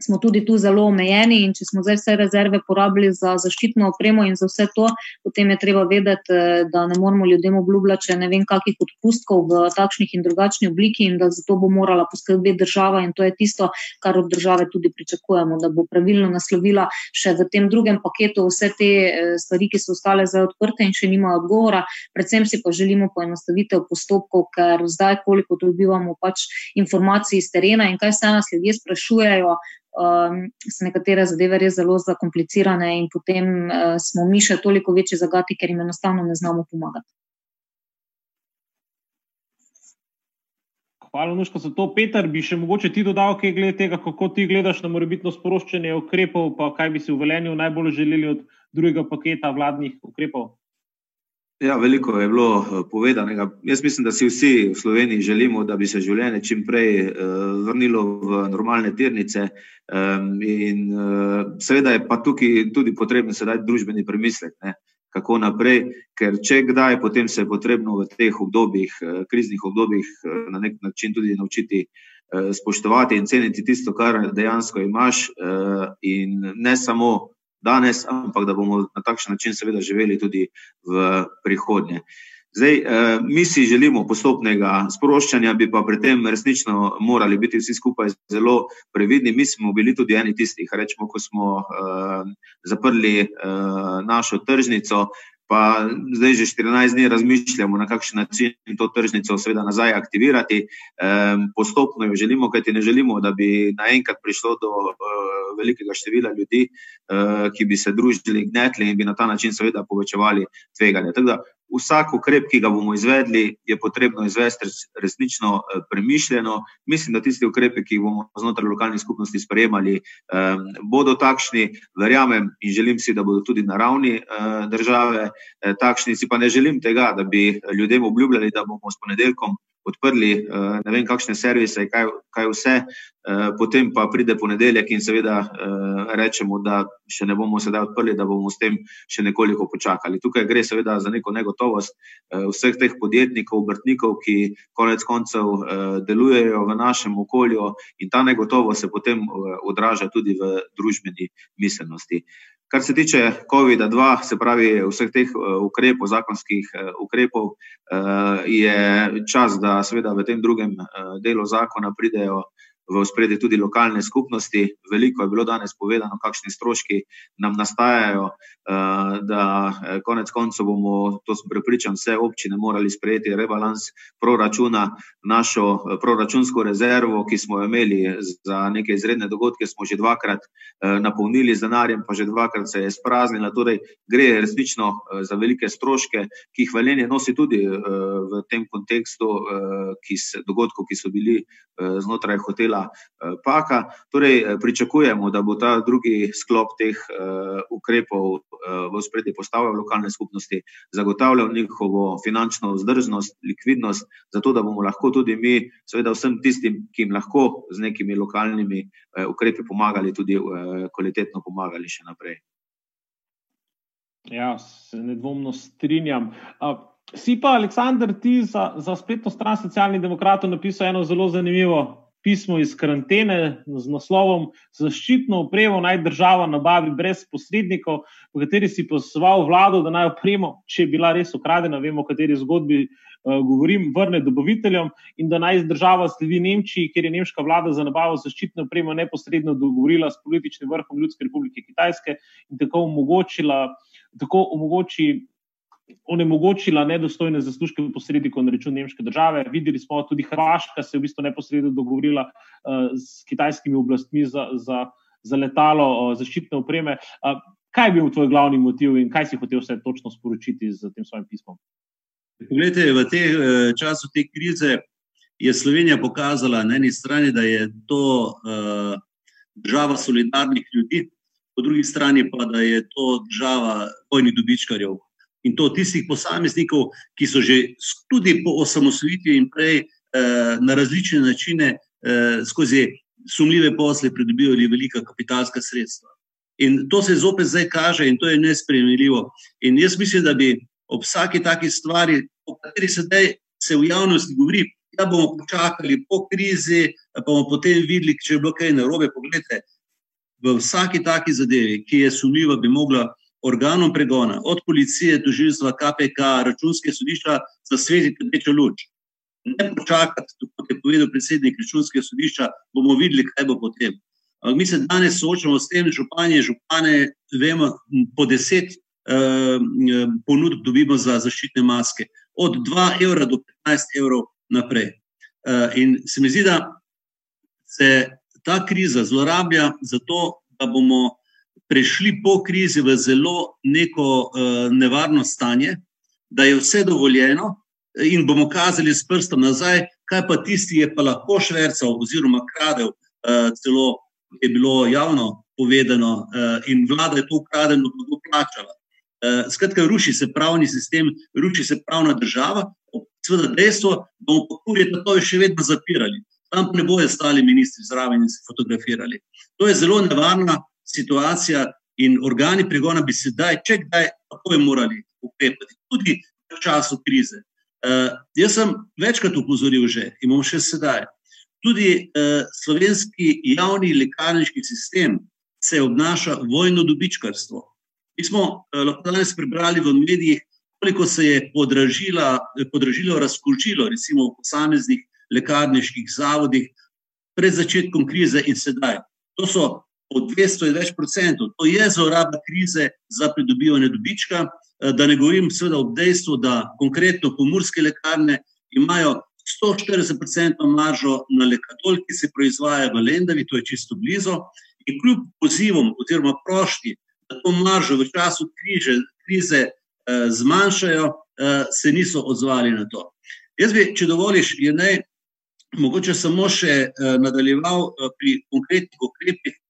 smo tudi tu zelo omejeni in če smo zdaj vse rezerve porabili za zaščitno opremo in za vse to, potem je treba vedeti, eh, da ne moramo ljudem obljubljati, če ne vem, kakih odpustkov v takšnih in drugačnih obliki in da za to bo morala poskrbeti država in to je tisto, kar od države tudi pričakujemo, da bo pravilno naslovila še v tem drugem paketu vse te eh, stvari, ki so ostale zdaj odprte in še nimajo odgovora. Predvsem si pa želimo poenostavitev postopkov, ker zdaj, koliko dobivamo pač informacij iz terena in kaj se nas ljudje sprašujejo, um, so nekatere zadeve res zelo zakomplicirane, in potem uh, smo mi še toliko večji zagati, ker jim enostavno ne znamo pomagati. Hvala, Nuško, za to. Peter, bi še mogoče ti dodal, kaj glede tega, kako ti gledaš na morebitno sporoščanje ukrepov, pa kaj bi si v Velenju najbolj želeli od drugega paketa vladnih ukrepov? Ja, veliko je bilo eh, povedanega. Jaz mislim, da si vsi v Sloveniji želimo, da bi se življenje čim prej uh, vrnilo v normalne tirnice. Um, in uh, seveda je pa tukaj tudi potrebno sedaj družbeni premislek, ne, kako naprej, ker če kdaj, potem se je potrebno v teh obdobjih, kriznih obdobjih, na nek način tudi naučiti spoštovati in ceniti tisto, kar dejansko imaš, in ne samo danes, ampak da bomo na takšen način, seveda, živeli tudi v prihodnje. Zdaj, eh, mi si želimo postopnega sproščanja, bi pa pri tem resnično morali biti vsi skupaj zelo previdni. Mi smo bili tudi eni tistih, rečemo, ko smo uh, zaprli uh, našo tržnico, pa zdaj že 14 dni razmišljamo, na kakšen način to tržnico seveda nazaj aktivirati. Postopno jo želimo, kajti ne želimo, da bi naenkrat prišlo do velikega števila ljudi, ki bi se družili, gnetli in bi na ta način seveda povečevali tveganje. Vsak ukrep, ki ga bomo izvedli, je potrebno izvesti resnično premišljeno. Mislim, da tisti ukrepi, ki jih bomo znotraj lokalnih skupnosti sprejemali, bodo takšni, verjamem in želim si, da bodo tudi na ravni države takšni. Si pa ne želim tega, da bi ljudem obljubljali, da bomo s ponedeljkom odprli ne vem kakšne servise, kaj, kaj vse, potem pa pride ponedeljek in seveda rečemo, da še ne bomo sedaj odprli, da bomo s tem še nekoliko počakali. Tukaj gre seveda za neko negotovost vseh teh podjetnikov, obrtnikov, ki konec koncev delujejo v našem okolju in ta negotovost se potem odraža tudi v družbeni miselnosti. Kar se tiče covida-dva, se pravi vseh teh ukrepov, zakonskih ukrepov, je čas, da seveda v tem drugem delu zakona pridejo v ospredje tudi lokalne skupnosti. Veliko je bilo danes povedano, kakšni stroški nam nastajajo, da konec koncev bomo, to sem prepričan, vse občine morali sprejeti rebalans proračuna, našo proračunsko rezervo, ki smo jo imeli za neke izredne dogodke, smo že dvakrat napolnili z denarjem, pa že dvakrat se je izpraznila, torej gre resnično za velike stroške, ki jih Velenje nosi tudi v tem kontekstu, ki se, dogodkov, ki so bili znotraj hotela Paka. Torej pričakujemo, da bo ta drugi sklop teh ukrepov v ospredje postavljal lokalne skupnosti, zagotavljal njihovo finančno vzdržnost, likvidnost, zato da bomo lahko tudi mi seveda vsem tistim, ki jim lahko z nekimi lokalnimi ukrepi pomagali, tudi kvalitetno pomagali še naprej. Ja, se nedvomno strinjam. Si pa, Aleksander, ti za, za spletno stran Socialnih demokratov napisal eno zelo zanimivo pismo iz karantene z naslovom Zaščitno opremo naj država nabavi brez posrednikov, v kateri si pozval vlado, da naj opremo, če je bila res ukradena, vemo, o kateri zgodbi uh, govorim, vrne dobaviteljem in da naj država sledi Nemčiji, ker je nemška vlada za nabavo zaščitne opreme neposredno dogovorila s političnim vrhom Ljudske republike Kitajske in tako omogočila, tako omogoči onemogočila nedostojne zaslužke posrednikov na račun nemške države. Videli smo tudi Hrvaška, se je v bistvu neposredno dogovorila uh, s kitajskimi oblastmi za, za, za letalo uh, zaščitne opreme. Uh, kaj je bil tvoj glavni motiv in kaj si hotel vse točno sporočiti z tem svojim pismom? Poglejte, v te, času te krize je Slovenija pokazala na eni strani, da je to uh, država solidarnih ljudi, po drugi strani pa, da je to država vojnih dobičkarjev, in to tistih posameznikov, ki so že tudi po osamosvojitvi in prej eh, na različne načine eh, skozi sumljive posle pridobivali velika kapitalska sredstva. In to se zopet zdaj kaže, in to je nespremljivo. In jaz mislim, da bi ob vsaki taki stvari, o kateri se zdaj se v javnosti govori, da bomo počakali po krizi, pa bomo potem videli, če je bilo kaj narobe. Poglejte, v vsaki taki zadevi, ki je sumljiva, bi mogla organom pregona, od policije, tožilstva, KPK, računske sodišča, zasvetiti rdečo luč. Ne počakati, kot je povedal predsednik računskega sodišča, bomo videli, kaj bo potem. Mi se danes soočamo s tem, županje, župane, vemo, po deset uh, ponudb dobimo za zaščitne maske, od 2 evra do 15 evrov naprej. Uh, in se mi zdi, da se ta kriza zlorablja zato, da bomo prešli po krizi v zelo neko uh, nevarno stanje, da je vse dovoljeno, in bomo kazali s prstom nazaj, kaj pa tisti je pa lahko švrcal oziroma kradel, uh, celo je bilo javno povedano, uh, in vlada je to ukradeno tudi plačala. Uh, skratka, ruši se pravni sistem, ruši se pravna država, seveda dejstvo, da bomo pa kurje to še vedno zapirali. Tam ne bojo stali ministri zraven in se fotografirali. To je zelo nevarna situacija in organi pregona bi sedaj, če kdaj, tako je morali ukrepati, tudi v času krize. Uh, jaz sem večkrat upozoril že in bom še sedaj. Tudi uh, slovenski javni lekarniški sistem se obnaša vojno dobičkarstvo. Mi smo uh, lahko danes prebrali v medijih, koliko se je podražilo, razkolčilo, recimo v posameznih lekarniških zavodih pred začetkom krize in sedaj. To so od 200 in več procentov. To je zloraba krize za pridobivanje dobička da ne govorim seveda ob dejstvu, da konkretno pomorske lekarne imajo 140% maržo na lekadol, ki se proizvaja v Lendavi, to je čisto blizu, in kljub pozivom oziroma prošti, da to maržo v času križe, krize eh, zmanjšajo, eh, se niso odzvali na to. Jaz bi, če dovoliš, je naj mogoče samo še eh, nadaljeval eh, pri konkretnih ukrepih, eh,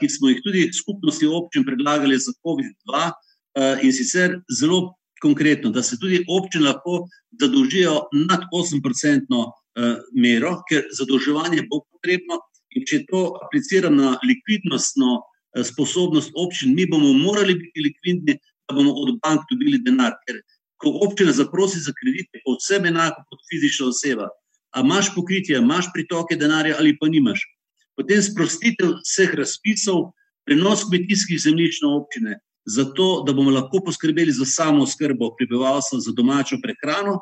ki smo jih tudi skupnosti občin predlagali za COVID-2 eh, in sicer zelo konkretno, da se tudi občine lahko zadolžijo nad 8-odstotno eh, mero, ker zadolževanje bo potrebno, In če to aplicira na likvidnostno eh, sposobnost občin, mi bomo morali biti likvidni, da bomo od bank dobili denar. Ker ko občina zaprosi za kredit, je sebe enako kot fizična oseba. A imaš pokritje, imaš pritoke denarja ali pa nimaš. Potem sprostitev vseh razpisov, prenos kmetijskih zemljišč na občine, zato da bomo lahko poskrbeli za samo skrbo prebivalstva, za domačo prehrano,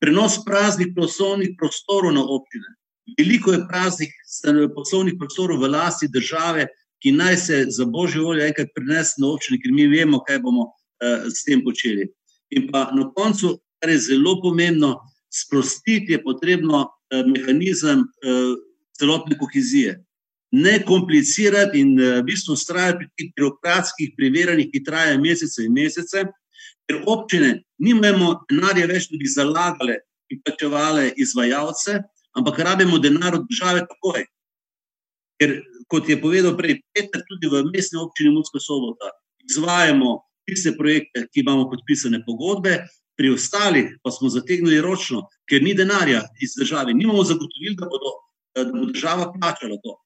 prenos praznih poslovnih prostorov na občine. Veliko je praznih poslovnih prostorov v lasti države, ki naj se za božjo voljo enkrat prenese na občine, ker mi vemo, kaj bomo uh, s tem počeli. In pa na koncu, kar je zelo pomembno, sprostiti je potrebno uh, mehanizem uh, celotne kohezije. Ne komplicirati in uh, v bistvu ustrajati pri teh birokratskih preverjanjih, ki trajajo mesece in mesece, ker občine nimajo denarja več, da bi zalagale in plačevale izvajalce ampak rabimo denar od države takoj. Ker, kot je povedal prej, Peter, tudi v mestni občini Mudska sobota izvajamo tiste projekte, ki imamo podpisane pogodbe, pri ostalih pa smo zategnili ročno, ker ni denarja iz države, nimamo zagotovil, da, bodo, da bo država plačala to.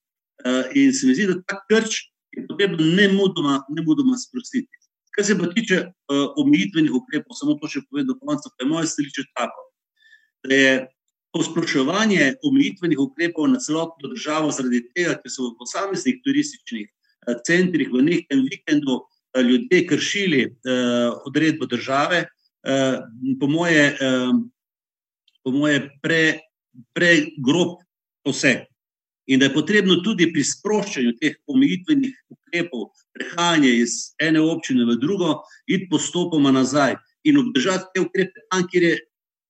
Eh, in se mi zdi, da ta krč je potrebno ne mudoma, ne mudoma sprostiti. Kar se pa tiče uh, omejitvenih ukrepov, samo to še povem do konca, pa je moje stališče tako, da je posploševanje omejitvenih ukrepov na celotno državo, zaradi tega, ker so v posameznih turističnih eh, centrih v nekem vikendu eh, ljudje kršili eh, odredbo države, eh, po moje, eh, po moje pre, pregrob poseg. In da je potrebno tudi pri sproščanju teh omejitvenih ukrepov, prehajanje iz ene občine v drugo, iti postopoma nazaj in obdržati te ukrepe tam, kjer je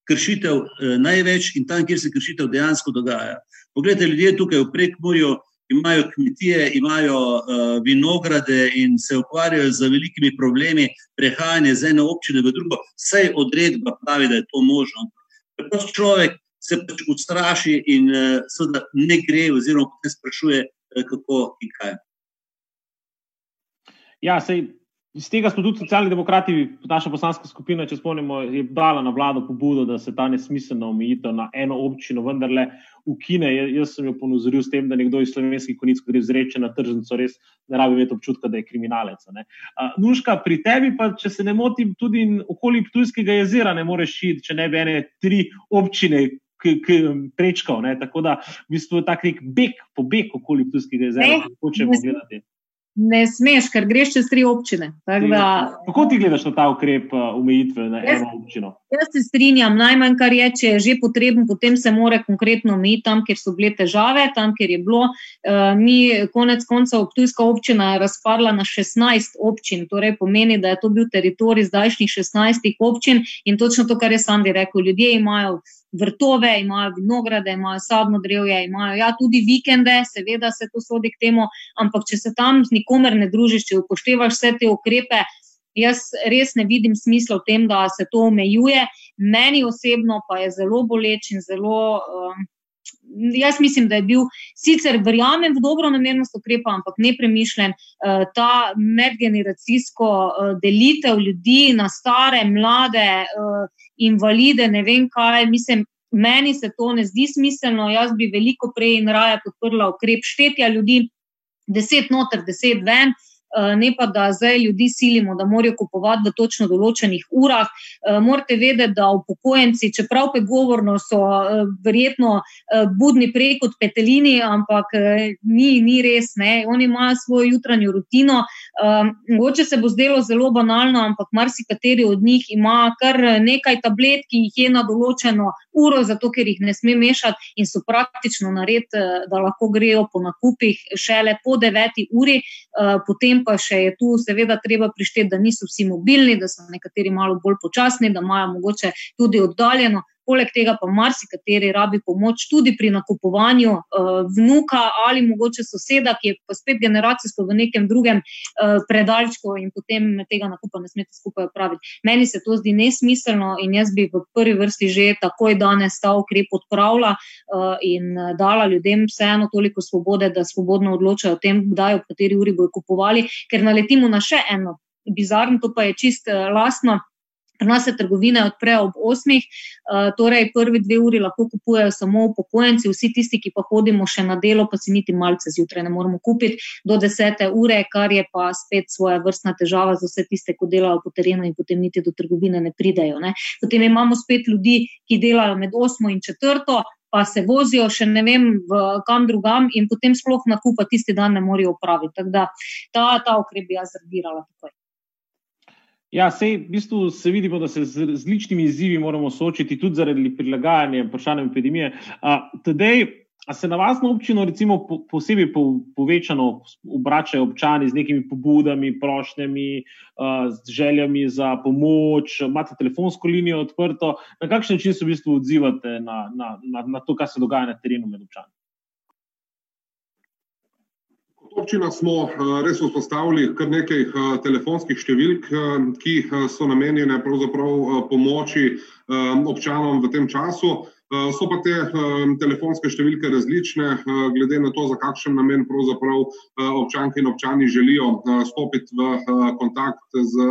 kršitev eh, največ in tam, kjer se kršitev dejansko dogaja. Poglejte, ljudje tukaj v Prekmorju imajo kmetije, imajo uh, vinograde in se ukvarjajo z velikimi problemi prehajanja z ene občine v drugo. Vse odredba pravi, da je to možno. Preprosto človek se pač ustraši in uh, ne gre, oziroma se sprašuje, uh, kako in kaj. Ja, sej, Iz tega smo tudi socialni demokrati, naša poslanska skupina, če spomnimo, dala na vlado pobudo, da se ta nesmiselna omejitev na eno občino vendarle ukine. Jaz sem jo ponazoril s tem, da nekdo iz slovenskih konic, ko gre zreče na tržnico, res ne rabi imeti občutka, da je kriminalec. Nuška, pri tebi pa, če se ne motim, tudi okoli Ptujskega jezera ne moreš šiti, če ne bi ene tri občine. Prečkal, Tako da v bistvu je tak nek beg, pobeg okoli Ptujskega jezera, če hočemo gledati ne smeš, ker greš čez tri občine. Da, Kako ti gledaš na ta ukrep omejitve na jaz, eno občino? Jaz se strinjam, najmanj kar je, če je že potreben, potem se mora konkretno omejiti tam, kjer so bile težave, tam, kjer je bilo. Mi, konec koncev, Ptujska občina je razparla na 16 občin, torej pomeni, da je to bil teritorij zdajšnjih 16 občin in točno to, kar je Sandi rekel, ljudje imajo vrtove, imajo vinograde, imajo sadno drevje, imajo ja, tudi vikende, seveda se to sodi k temu, ampak če se tam z nikomer ne družiš, če upoštevaš vse te ukrepe, jaz res ne vidim smisla v tem, da se to omejuje. Meni osebno pa je zelo boleč in zelo. Um, Jaz mislim, da je bil sicer verjamem v dobro namernost ukrepa, ampak nepremišljen uh, ta medgeneracijsko uh, delitev ljudi na stare, mlade, uh, invalide, ne vem kaj. Mislim, meni se to ne zdi smiselno. Jaz bi veliko prej in raje podprla ukrep štetja ljudi, deset noter, deset ven. Eh, ne pa da zdaj ljudi silimo, da morajo kupovati v točno določenih urah. Eh, morate vedeti, da upokojenci, čeprav pregovorno so eh, verjetno budni prej kot petelini, ampak ni, ni res. Ne. Oni imajo svojo jutranjo rutino. Mogoče se bo zdelo zelo banalno, ampak marsikateri od njih ima kar nekaj tablet, ki jih je na določeno uro, zato ker jih ne sme mešati in so praktično nared, da lahko grejo po nakupih šele po deveti uri, potem pa še je tu seveda treba prišteti, da niso vsi mobilni, da so nekateri malo bolj počasni, da imajo mogoče tudi oddaljeno. Poleg tega pa marsikateri rabi pomoč tudi pri nakupovanju uh, vnuka ali mogoče soseda, ki je pa spet generacijsko v nekem drugem uh, predalčku in potem tega nakupa ne smete skupaj opraviti. Meni se to zdi nesmiselno in jaz bi v prvi vrsti že takoj danes ta ukrep odpravila uh, in dala ljudem vseeno toliko svobode, da svobodno odločajo o tem, kdaj, ob kateri uri bojo kupovali, ker naletimo na še eno bizarno, to pa je čist uh, lastno. Nas se trgovine odprejo ob 8, eh, torej prvi dve uri lahko kupujejo samo upokojenci, vsi tisti, ki pa hodimo še na delo, pa si niti malce zjutraj ne moremo kupiti do 10. ure, kar je pa spet svoja vrstna težava za vse tiste, ki delajo po terenu in potem niti do trgovine ne pridejo. Ne. Potem imamo spet ljudi, ki delajo med 8 in 4. Pa se vozijo še ne vem, kam drugam, in potem sploh nakupa tisti dan ne morejo opraviti. Tako da ta, ta ukrep bi jaz zredirala takoj. Ja, sej, v bistvu se vidimo, da se z različnimi izzivi moramo soočiti, tudi zaradi prilagajanja vprašanjem epidemije. Tedej, a se na vas na občino, recimo, po, posebej po, povečano obračajo občani z nekimi pobudami, prošnjami, z željami za pomoč, imate telefonsko linijo odprto, na kakšen način se v bistvu odzivate na, na, na, na to, kar se dogaja na terenu med občani? Občina smo eh, res vzpostavili kar nekaj eh, telefonskih številk, eh, ki so namenjene pomoči občanom v tem času. So pa te telefonske številke različne, glede na to, za kakšen namen občanke in občani želijo stopiti v kontakt z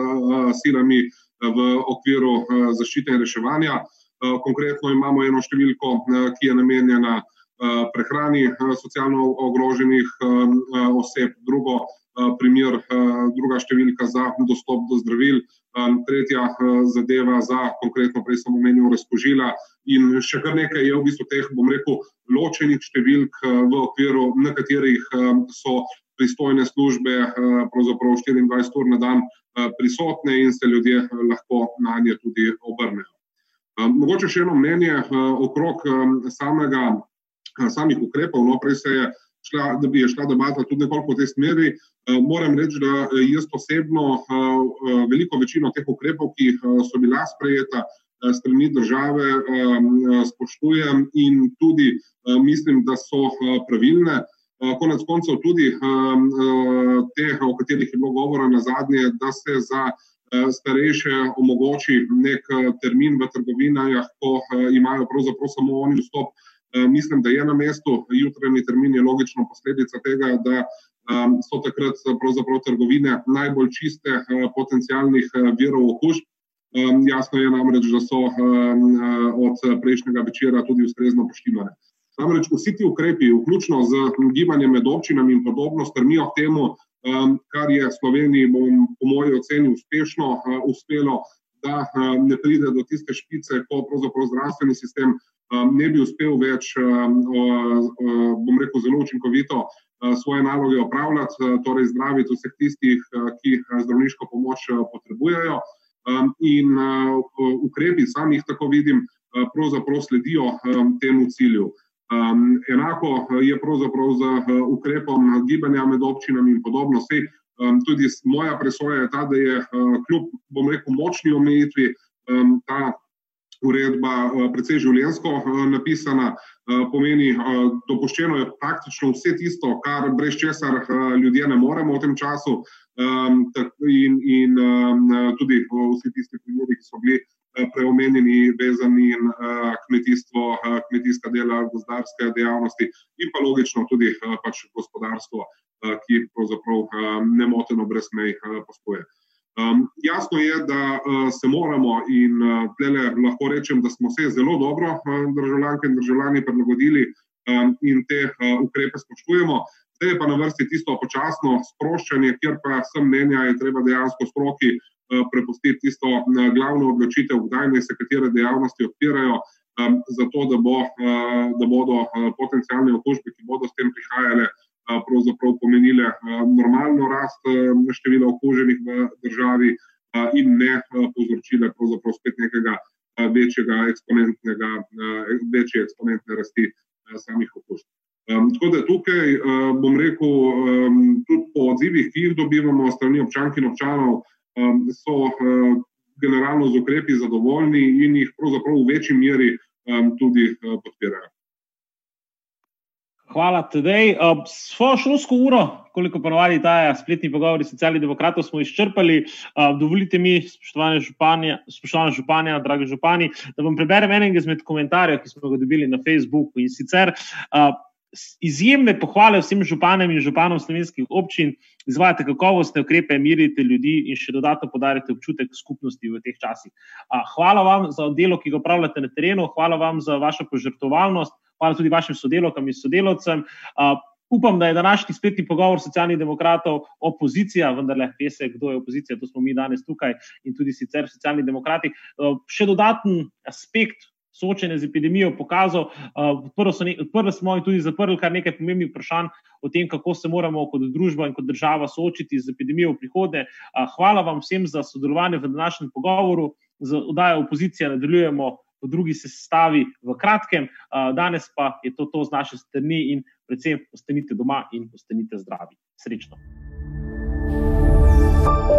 silami v okviru zaščite in reševanja. Konkretno imamo eno številko, ki je namenjena prehrani eh, socialno ogroženih eh, oseb, drugo primer, druga številka za dostop do zdravil, tretja zadeva za konkretno, prej sem omenil, razpožila in še kar nekaj je v bistvu teh, bom rekel, ločenih številk, v okviru nekaterih so pristojne službe pravzaprav 24 ur na dan prisotne in se ljudje lahko na nje tudi obrnejo. Mogoče še eno mnenje okrog samega samih ukrepov. No, prej se je šla, da bi je šla debata tudi nekoliko v tej smeri. Uh, moram reči, da eh, jaz osebno veliko večino teh ukrepov, ki so bila sprejeta strani države, spoštujem in tudi mislim, da so pravilne. Konec koncev tudi te, o katerih je bilo govora na zadnje, da se za starejše omogoči nek termin v trgovinah, ko imajo pravzaprav samo oni vstop Eh, mislim, da je na mestu. Jutranji termin je logično posledica tega, da um, so takrat trgovine najbolj čiste uh, potencijalnih virov okužb. Um, jasno je namreč, da so um, od prejšnjega večera tudi ustrezno poštivane. Namreč vsi ti ukrepi, vključno z gibanjem med občinami in podobno, strmijo k temu, kar je Sloveniji, bom, po moji oceni, uspešno uspelo, da uh, ne pride do tiste špice, ko pravzaprav zdravstveni sistem Um, ne bi uspel več, um, bom rekel, zelo učinkovito svoje naloge opravljati, torej zdraviti vseh tistih, ki zdravniško pomoč potrebujejo. In ukrepi, sam jih tako vidim, pravzaprav sledijo temu cilju. Enako je pravzaprav z ukrepom gibanja med občinami in podobno. Vse, tudi moja presoja je ta, da je kljub, bom rekel, močni omejitvi ta uredba eh, precej življensko eh, napisana, eh, pomeni, dopuščeno je praktično vse tisto, kar brez česar ljudje ne moremo v tem času ehm, in, in tudi vsi tisti primeri, ki so bili preomenjeni, vezani na kmetijstvo, kmetijska dela, gozdarske dejavnosti in pa logično tudi pač gospodarstvo, ki pravzaprav nemoteno brez mej posluje. Um, jasno je, da uh, se moramo in uh, lahko rečem, da smo se zelo dobro, uh, državljanke in državljani, prilagodili um, in te uh, ukrepe spoštujemo. Zdaj je pa na vrsti tisto počasno sproščanje, kjer pa sem mnenja, je treba dejansko stroki uh, prepustiti tisto uh, glavno odločitev, kdaj naj se katere dejavnosti odpirajo, um, zato da, bo, uh, da bodo uh, potencijalne okužbe, ki bodo s tem prihajale, uh, pravzaprav pomenile normalno rast števila okuženih v državi in ne povzročile pravzaprav spet nekega večjega eksponentnega, večje eksponentne rasti samih okužb. Tako da tukaj bom rekel, tudi po odzivih, ki jih dobivamo strani občank in občanov, so generalno z ukrepi zadovoljni in jih pravzaprav v večji meri tudi podpirajo. Hvala, Tedej. Uh, svojo šolsko uro, koliko ponovadi ta spletni pogovori socialnih demokratov, smo izčrpali. Uh, dovolite mi, spoštovane županje, spoštovane županje, dragi župani, da vam preberem enega izmed komentarjev, ki smo ga dobili na Facebooku in sicer. Uh, izjemne pohvale vsem županem in županom slovenskih občin, izvajate kakovostne ukrepe, mirite ljudi in še dodatno podarite občutek skupnosti v teh časih. Hvala vam za delo, ki ga upravljate na terenu, hvala vam za vašo požrtovalnost, hvala tudi vašim sodelovkam in sodelovcem. Upam, da je današnji spletni pogovor socialnih demokratov opozicija, vendar le veste, kdo je opozicija, to smo mi danes tukaj in tudi sicer socialni demokrati. Še dodaten aspekt soočenje z epidemijo pokazal. Odprli smo in tudi zaprli kar nekaj pomembnih vprašanj o tem, kako se moramo kot družba in kot država soočiti z epidemijo v prihodnje. Hvala vam vsem za sodelovanje v današnjem pogovoru. Z oddajo opozicije nadaljujemo v drugi sestavi v kratkem. Danes pa je to, to z naše strani in predvsem ostanite doma in ostanite zdravi. Srečno. thank you